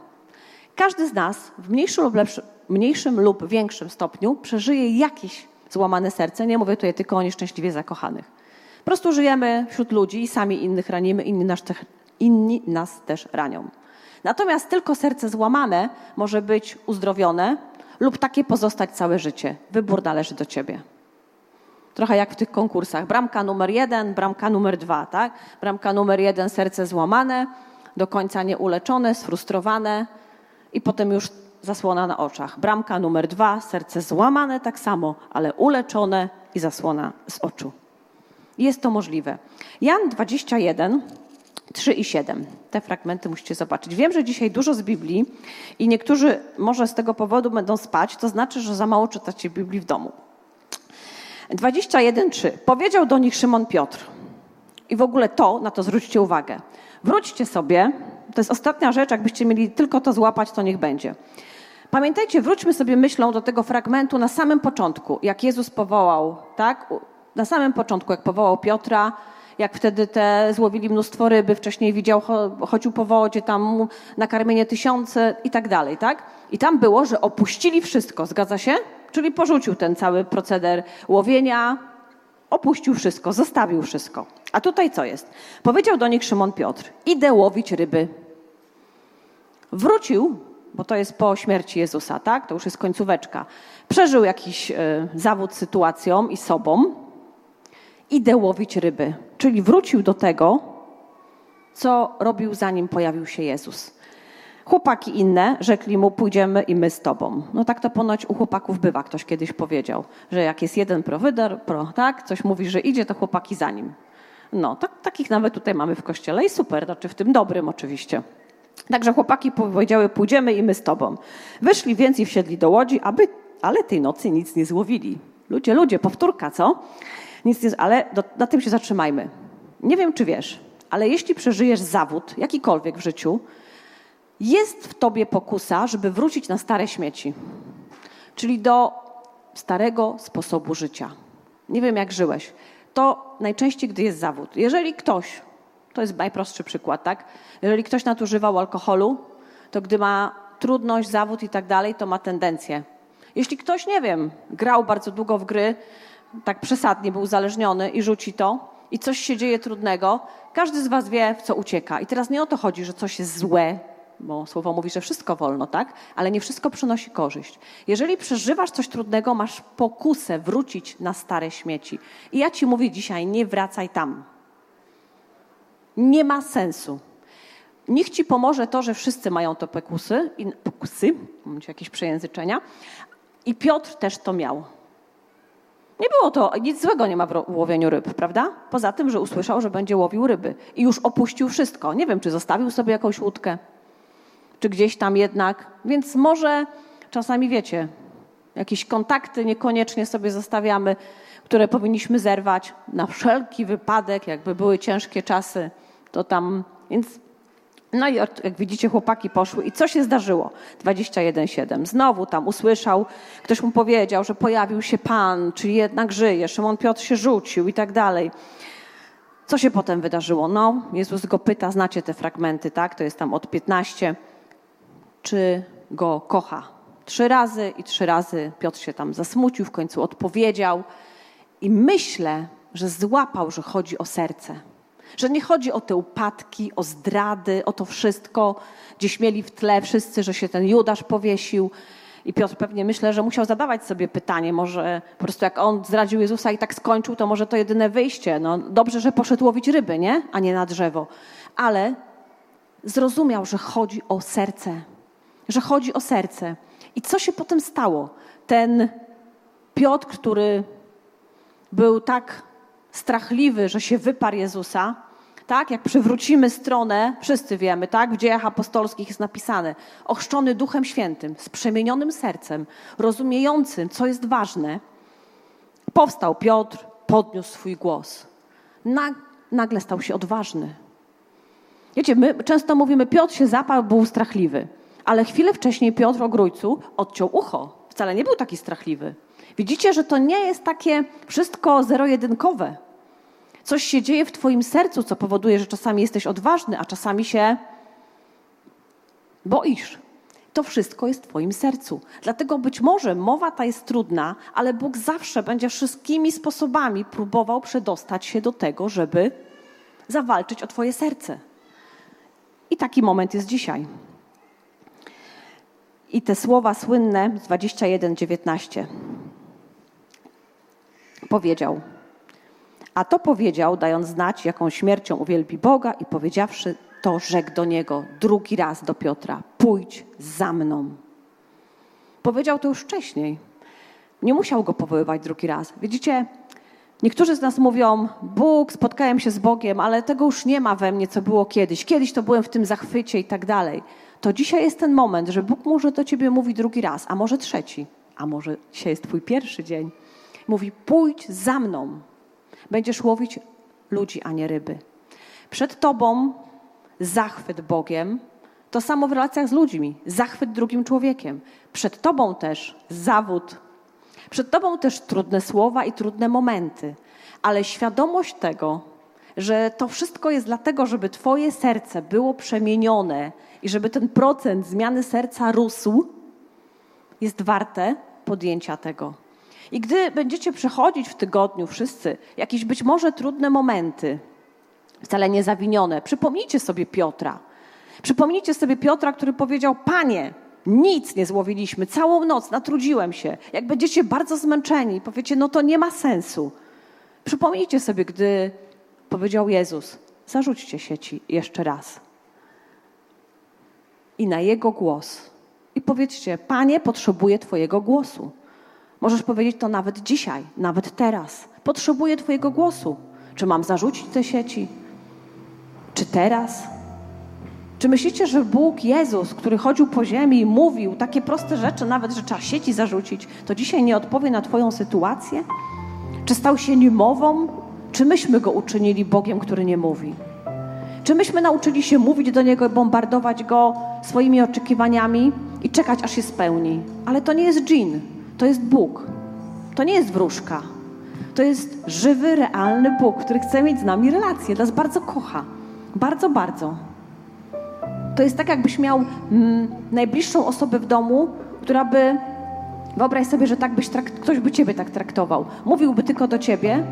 Każdy z nas w mniejszym lub, lepszy, mniejszym lub większym stopniu przeżyje jakieś złamane serce. Nie mówię tutaj tylko o nieszczęśliwie zakochanych. Po prostu żyjemy wśród ludzi i sami innych ranimy, inni nas, te, inni nas też ranią. Natomiast tylko serce złamane może być uzdrowione lub takie pozostać całe życie. Wybór należy do ciebie. Trochę jak w tych konkursach. Bramka numer jeden, bramka numer dwa, tak? Bramka numer jeden, serce złamane, do końca nieuleczone, sfrustrowane i potem już zasłona na oczach. Bramka numer dwa, serce złamane tak samo, ale uleczone i zasłona z oczu. Jest to możliwe. Jan 21, 3 i 7. Te fragmenty musicie zobaczyć. Wiem, że dzisiaj dużo z Biblii i niektórzy może z tego powodu będą spać, to znaczy, że za mało czytacie Biblii w domu. 21:3. Powiedział do nich Szymon Piotr. I w ogóle to, na to zwróćcie uwagę. Wróćcie sobie, to jest ostatnia rzecz, jakbyście mieli tylko to złapać, to niech będzie. Pamiętajcie, wróćmy sobie myślą do tego fragmentu na samym początku, jak Jezus powołał, tak? Na samym początku, jak powołał Piotra, jak wtedy te złowili mnóstwo ryby, wcześniej widział, chodził po wodzie, tam nakarmienie tysiące i tak dalej, tak? I tam było, że opuścili wszystko, zgadza się? Czyli porzucił ten cały proceder łowienia, opuścił wszystko, zostawił wszystko. A tutaj co jest? Powiedział do nich Szymon Piotr: Idę łowić ryby. Wrócił, bo to jest po śmierci Jezusa, tak? To już jest końcóweczka. Przeżył jakiś y, zawód sytuacją i sobą. Idę łowić ryby. Czyli wrócił do tego, co robił zanim pojawił się Jezus. Chłopaki inne rzekli mu, pójdziemy i my z tobą. No tak to ponoć u chłopaków bywa, ktoś kiedyś powiedział, że jak jest jeden prowydor, pro, tak, coś mówi, że idzie, to chłopaki za nim. No, tak, takich nawet tutaj mamy w kościele i super, znaczy w tym dobrym oczywiście. Także chłopaki powiedziały, pójdziemy i my z tobą. Wyszli więc i wsiedli do łodzi, aby, ale tej nocy nic nie złowili. Ludzie, ludzie, powtórka, co? Nic nie, ale do, na tym się zatrzymajmy. Nie wiem, czy wiesz, ale jeśli przeżyjesz zawód, jakikolwiek w życiu, jest w tobie pokusa, żeby wrócić na stare śmieci, czyli do starego sposobu życia. Nie wiem, jak żyłeś. To najczęściej, gdy jest zawód. Jeżeli ktoś, to jest najprostszy przykład, tak? Jeżeli ktoś nadużywał alkoholu, to gdy ma trudność, zawód i tak dalej, to ma tendencję. Jeśli ktoś, nie wiem, grał bardzo długo w gry, tak przesadnie był uzależniony i rzuci to, i coś się dzieje trudnego, każdy z Was wie, w co ucieka. I teraz nie o to chodzi, że coś jest złe, bo słowo mówi, że wszystko wolno, tak? Ale nie wszystko przynosi korzyść. Jeżeli przeżywasz coś trudnego, masz pokusę wrócić na stare śmieci. I ja ci mówię dzisiaj, nie wracaj tam. Nie ma sensu. Niech ci pomoże to, że wszyscy mają to pokusy, i, pokusy, mam jakieś przejęzyczenia, i Piotr też to miał. Nie było to, nic złego nie ma w łowieniu ryb, prawda? Poza tym, że usłyszał, że będzie łowił ryby i już opuścił wszystko. Nie wiem, czy zostawił sobie jakąś łódkę, czy gdzieś tam jednak. Więc może czasami wiecie, jakieś kontakty niekoniecznie sobie zostawiamy, które powinniśmy zerwać na wszelki wypadek, jakby były ciężkie czasy, to tam. Więc no i jak widzicie, chłopaki poszły i co się zdarzyło? 21.7. Znowu tam usłyszał, ktoś mu powiedział, że pojawił się Pan, czyli jednak żyje, Szymon Piotr się rzucił i tak dalej. Co się potem wydarzyło? No, Jezus go pyta, znacie te fragmenty, tak? To jest tam od 15 czy go kocha. Trzy razy i trzy razy Piotr się tam zasmucił, w końcu odpowiedział i myślę, że złapał, że chodzi o serce. Że nie chodzi o te upadki, o zdrady, o to wszystko, gdzie śmieli w tle wszyscy, że się ten Judasz powiesił. I Piotr pewnie myślę, że musiał zadawać sobie pytanie, może po prostu jak on zdradził Jezusa i tak skończył, to może to jedyne wyjście. No dobrze, że poszedł łowić ryby, nie? A nie na drzewo. Ale zrozumiał, że chodzi o serce że chodzi o serce. I co się potem stało? Ten Piotr, który był tak strachliwy, że się wyparł Jezusa, tak, jak przywrócimy stronę, wszyscy wiemy, tak, w dziejach apostolskich jest napisane, ochrzczony Duchem Świętym, z przemienionym sercem, rozumiejącym, co jest ważne, powstał Piotr, podniósł swój głos. Nagle stał się odważny. Wiecie, my często mówimy, Piotr się zaparł, był strachliwy ale chwilę wcześniej Piotr o Grójcu odciął ucho. Wcale nie był taki strachliwy. Widzicie, że to nie jest takie wszystko zero-jedynkowe. Coś się dzieje w Twoim sercu, co powoduje, że czasami jesteś odważny, a czasami się boisz. To wszystko jest w Twoim sercu. Dlatego być może mowa ta jest trudna, ale Bóg zawsze będzie wszystkimi sposobami próbował przedostać się do tego, żeby zawalczyć o Twoje serce. I taki moment jest dzisiaj. I te słowa słynne z 21:19 powiedział. A to powiedział, dając znać, jaką śmiercią uwielbi Boga, i powiedziawszy to, rzekł do niego drugi raz do Piotra: Pójdź za mną. Powiedział to już wcześniej. Nie musiał go powoływać drugi raz. Widzicie, niektórzy z nas mówią: Bóg, spotkałem się z Bogiem, ale tego już nie ma we mnie, co było kiedyś. Kiedyś to byłem w tym zachwycie i tak dalej. To dzisiaj jest ten moment, że Bóg może do ciebie mówi drugi raz, a może trzeci, a może dzisiaj jest twój pierwszy dzień. Mówi: pójdź za mną. Będziesz łowić ludzi, a nie ryby. Przed tobą zachwyt Bogiem, to samo w relacjach z ludźmi, zachwyt drugim człowiekiem. Przed tobą też zawód, przed tobą też trudne słowa i trudne momenty, ale świadomość tego, że to wszystko jest dlatego, żeby twoje serce było przemienione i żeby ten procent zmiany serca rósł, jest warte podjęcia tego. I gdy będziecie przechodzić w tygodniu wszyscy jakieś być może trudne momenty, wcale nie zawinione, przypomnijcie sobie Piotra. Przypomnijcie sobie Piotra, który powiedział: Panie, nic nie złowiliśmy, całą noc natrudziłem się. Jak będziecie bardzo zmęczeni, powiecie: No to nie ma sensu. Przypomnijcie sobie, gdy powiedział Jezus: Zarzućcie sieci jeszcze raz. I na jego głos. I powiedzcie: Panie, potrzebuję Twojego głosu. Możesz powiedzieć to nawet dzisiaj, nawet teraz. Potrzebuję Twojego głosu. Czy mam zarzucić te sieci? Czy teraz? Czy myślicie, że Bóg, Jezus, który chodził po ziemi i mówił takie proste rzeczy, nawet że trzeba sieci zarzucić, to dzisiaj nie odpowie na Twoją sytuację? Czy stał się niemową? Czy myśmy go uczynili Bogiem, który nie mówi? Czy myśmy nauczyli się mówić do Niego, bombardować Go swoimi oczekiwaniami i czekać, aż się spełni? Ale to nie jest dżin, to jest Bóg. To nie jest wróżka. To jest żywy, realny Bóg, który chce mieć z nami relację, nas bardzo kocha. Bardzo, bardzo. To jest tak, jakbyś miał mm, najbliższą osobę w domu, która by. Wyobraź sobie, że tak byś trakt, ktoś by ciebie tak traktował. Mówiłby tylko do ciebie,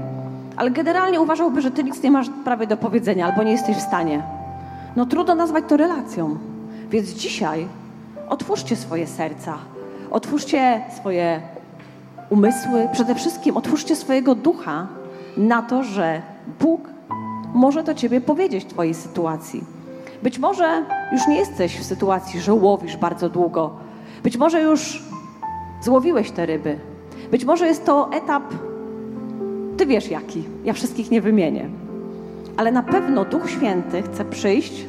ale generalnie uważałby, że ty nic nie masz prawie do powiedzenia albo nie jesteś w stanie. No trudno nazwać to relacją. Więc dzisiaj otwórzcie swoje serca, otwórzcie swoje umysły, przede wszystkim otwórzcie swojego ducha na to, że Bóg może do ciebie powiedzieć w twojej sytuacji. Być może już nie jesteś w sytuacji, że łowisz bardzo długo. Być może już złowiłeś te ryby. Być może jest to etap, ty wiesz jaki, ja wszystkich nie wymienię. Ale na pewno Duch Święty chce przyjść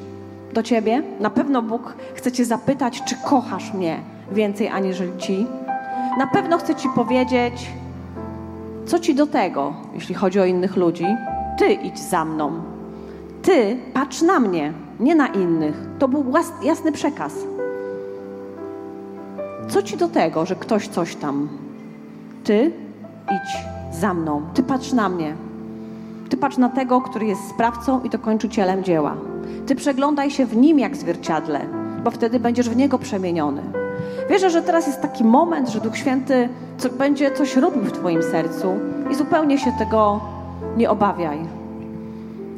do ciebie, na pewno Bóg chce cię zapytać, czy kochasz mnie więcej aniżeli ci. Na pewno chce ci powiedzieć, co ci do tego, jeśli chodzi o innych ludzi. Ty idź za mną. Ty patrz na mnie, nie na innych. To był jasny przekaz. Co ci do tego, że ktoś coś tam? Ty idź za mną. Ty patrz na mnie. Ty patrz na tego, który jest sprawcą i dokończycielem dzieła. Ty przeglądaj się w nim jak zwierciadle, bo wtedy będziesz w niego przemieniony. Wierzę, że teraz jest taki moment, że Duch Święty będzie coś robił w Twoim sercu i zupełnie się tego nie obawiaj.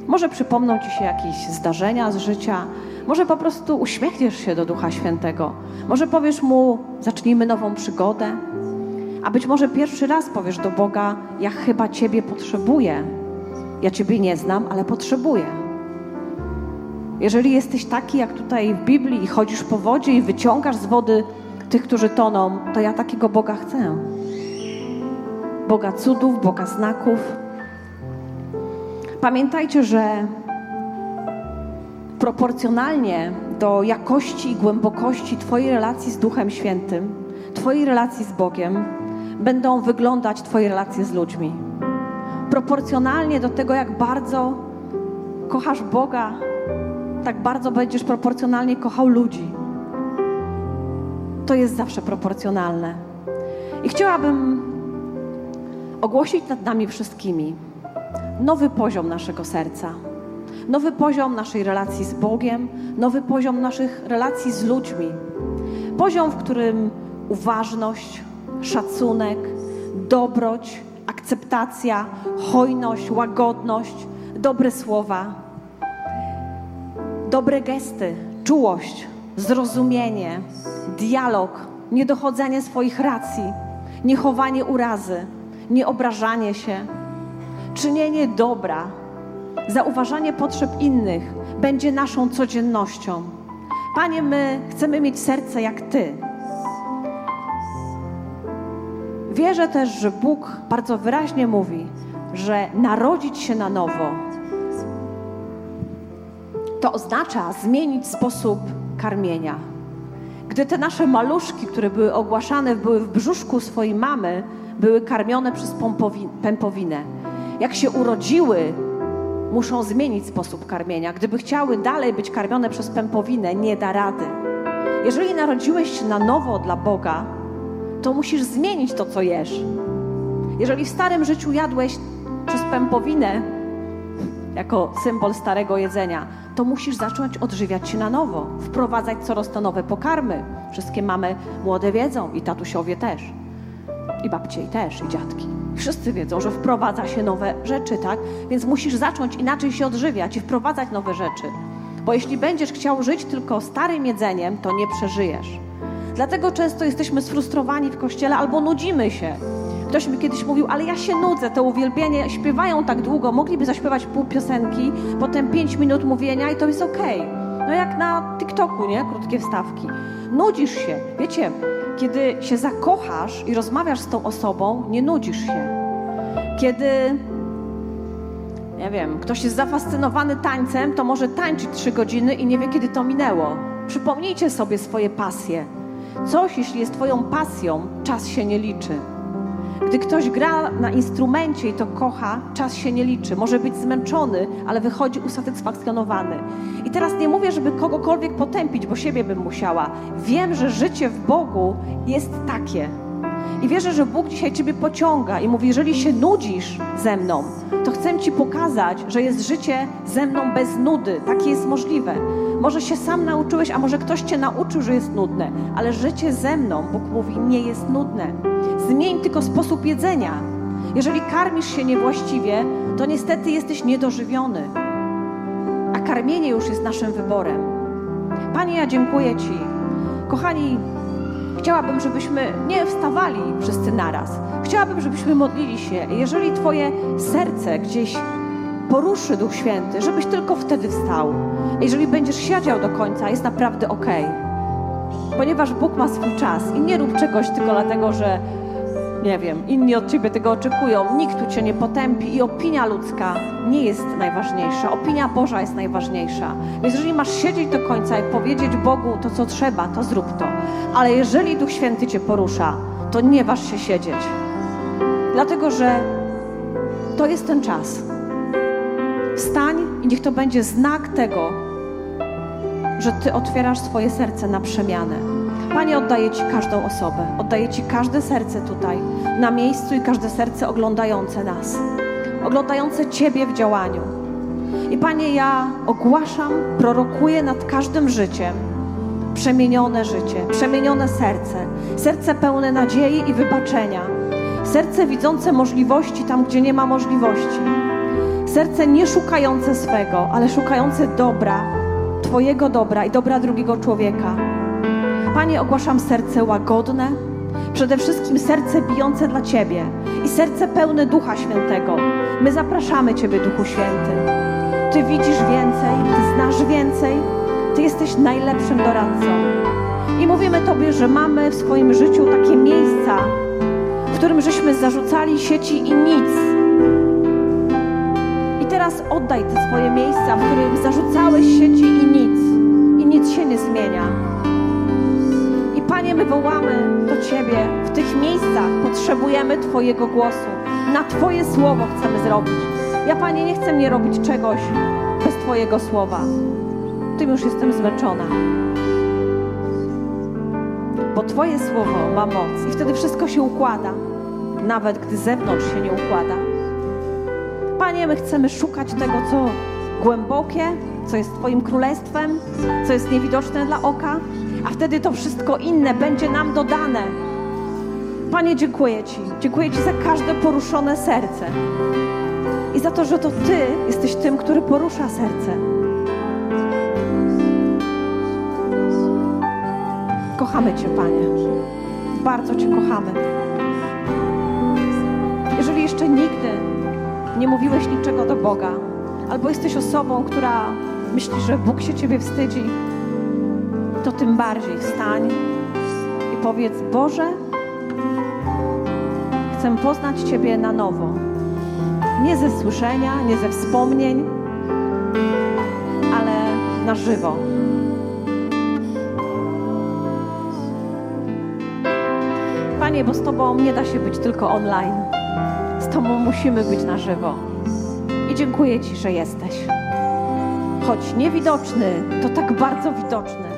Może przypomną Ci się jakieś zdarzenia z życia, może po prostu uśmiechniesz się do Ducha Świętego, może powiesz Mu, zacznijmy nową przygodę, a być może pierwszy raz powiesz do Boga, ja chyba Ciebie potrzebuję. Ja Ciebie nie znam, ale potrzebuję. Jeżeli jesteś taki jak tutaj w Biblii i chodzisz po wodzie i wyciągasz z wody tych, którzy toną, to ja takiego Boga chcę. Boga cudów, Boga znaków. Pamiętajcie, że proporcjonalnie do jakości i głębokości Twojej relacji z Duchem Świętym, Twojej relacji z Bogiem, będą wyglądać Twoje relacje z ludźmi. Proporcjonalnie do tego, jak bardzo kochasz Boga, tak bardzo będziesz proporcjonalnie kochał ludzi. To jest zawsze proporcjonalne. I chciałabym ogłosić nad nami wszystkimi nowy poziom naszego serca, nowy poziom naszej relacji z Bogiem, nowy poziom naszych relacji z ludźmi. Poziom, w którym uważność, szacunek, dobroć, akceptacja, hojność, łagodność, dobre słowa, dobre gesty, czułość, zrozumienie, dialog, niedochodzenie swoich racji, niechowanie urazy, nieobrażanie się, czynienie dobra, zauważanie potrzeb innych będzie naszą codziennością. Panie, my chcemy mieć serce jak Ty. Wierzę też, że Bóg bardzo wyraźnie mówi, że narodzić się na nowo to oznacza zmienić sposób karmienia. Gdy te nasze maluszki, które były ogłaszane, były w brzuszku swojej mamy, były karmione przez pępowinę. Jak się urodziły, muszą zmienić sposób karmienia. Gdyby chciały dalej być karmione przez pępowinę, nie da rady. Jeżeli narodziłeś się na nowo dla Boga, to musisz zmienić to, co jesz. Jeżeli w starym życiu jadłeś przez pępowinę, jako symbol starego jedzenia, to musisz zacząć odżywiać się na nowo, wprowadzać coraz to nowe pokarmy. Wszystkie mamy młode wiedzą i tatusiowie też. I babcie i też, i dziadki. Wszyscy wiedzą, że wprowadza się nowe rzeczy, tak? Więc musisz zacząć inaczej się odżywiać i wprowadzać nowe rzeczy. Bo jeśli będziesz chciał żyć tylko starym jedzeniem, to nie przeżyjesz. Dlatego często jesteśmy sfrustrowani w kościele albo nudzimy się. Ktoś mi kiedyś mówił, ale ja się nudzę, to uwielbienie śpiewają tak długo, mogliby zaśpiewać pół piosenki, potem pięć minut mówienia i to jest okej. Okay. No jak na TikToku, nie? Krótkie wstawki. Nudzisz się. Wiecie, kiedy się zakochasz i rozmawiasz z tą osobą, nie nudzisz się. Kiedy, nie wiem, ktoś jest zafascynowany tańcem, to może tańczyć trzy godziny i nie wie, kiedy to minęło. Przypomnijcie sobie swoje pasje. Coś, jeśli jest Twoją pasją, czas się nie liczy. Gdy ktoś gra na instrumencie i to kocha, czas się nie liczy. Może być zmęczony, ale wychodzi usatysfakcjonowany. I teraz nie mówię, żeby kogokolwiek potępić, bo siebie bym musiała. Wiem, że życie w Bogu jest takie. I wierzę, że Bóg dzisiaj Ciebie pociąga i mówi: Jeżeli się nudzisz ze mną, to chcę Ci pokazać, że jest życie ze mną bez nudy. Takie jest możliwe. Może się sam nauczyłeś, a może ktoś Cię nauczył, że jest nudne, ale życie ze mną, Bóg mówi, nie jest nudne. Zmień tylko sposób jedzenia. Jeżeli karmisz się niewłaściwie, to niestety jesteś niedożywiony. A karmienie już jest naszym wyborem. Panie, ja dziękuję Ci. Kochani, chciałabym, żebyśmy nie wstawali wszyscy naraz. Chciałabym, żebyśmy modlili się. Jeżeli Twoje serce gdzieś poruszy Duch Święty, żebyś tylko wtedy wstał. Jeżeli będziesz siedział do końca, jest naprawdę ok. Ponieważ Bóg ma swój czas i nie rób czegoś tylko dlatego, że nie wiem, inni od ciebie tego oczekują, nikt tu cię nie potępi i opinia ludzka nie jest najważniejsza. Opinia Boża jest najważniejsza. Więc jeżeli masz siedzieć do końca i powiedzieć Bogu to, co trzeba, to zrób to. Ale jeżeli Duch Święty cię porusza, to nie waż się siedzieć. Dlatego, że to jest ten czas. Wstań i niech to będzie znak tego, że Ty otwierasz swoje serce na przemianę. Panie, oddaję Ci każdą osobę, oddaję Ci każde serce tutaj, na miejscu i każde serce oglądające nas, oglądające Ciebie w działaniu. I Panie, ja ogłaszam, prorokuję nad każdym życiem przemienione życie, przemienione serce, serce pełne nadziei i wybaczenia, serce widzące możliwości tam, gdzie nie ma możliwości, serce nie szukające swego, ale szukające dobra, Twojego dobra i dobra drugiego człowieka. Panie, ogłaszam serce łagodne, przede wszystkim serce bijące dla Ciebie i serce pełne Ducha Świętego. My zapraszamy Ciebie, Duchu Święty. Ty widzisz więcej, Ty znasz więcej, Ty jesteś najlepszym doradcą. I mówimy Tobie, że mamy w swoim życiu takie miejsca, w którym żeśmy zarzucali sieci i nic. I teraz oddaj te swoje miejsca, w którym zarzucałeś sieci i nic. Panie, my wołamy do Ciebie w tych miejscach. Potrzebujemy Twojego głosu. Na Twoje słowo chcemy zrobić. Ja, Panie, nie chcę nie robić czegoś bez Twojego słowa. Tym już jestem zmęczona. Bo Twoje słowo ma moc i wtedy wszystko się układa, nawet gdy zewnątrz się nie układa. Panie, my chcemy szukać tego, co głębokie, co jest Twoim królestwem, co jest niewidoczne dla oka, a wtedy to wszystko inne będzie nam dodane. Panie, dziękuję Ci. Dziękuję Ci za każde poruszone serce i za to, że to Ty jesteś tym, który porusza serce. Kochamy Cię, Panie. Bardzo Cię kochamy. Jeżeli jeszcze nigdy nie mówiłeś niczego do Boga, albo jesteś osobą, która myśli, że Bóg się Ciebie wstydzi, to tym bardziej wstań i powiedz: Boże, chcę poznać Ciebie na nowo. Nie ze słyszenia, nie ze wspomnień, ale na żywo. Panie, bo z Tobą nie da się być tylko online. Z Tobą musimy być na żywo. I dziękuję Ci, że jesteś. Choć niewidoczny, to tak bardzo widoczny.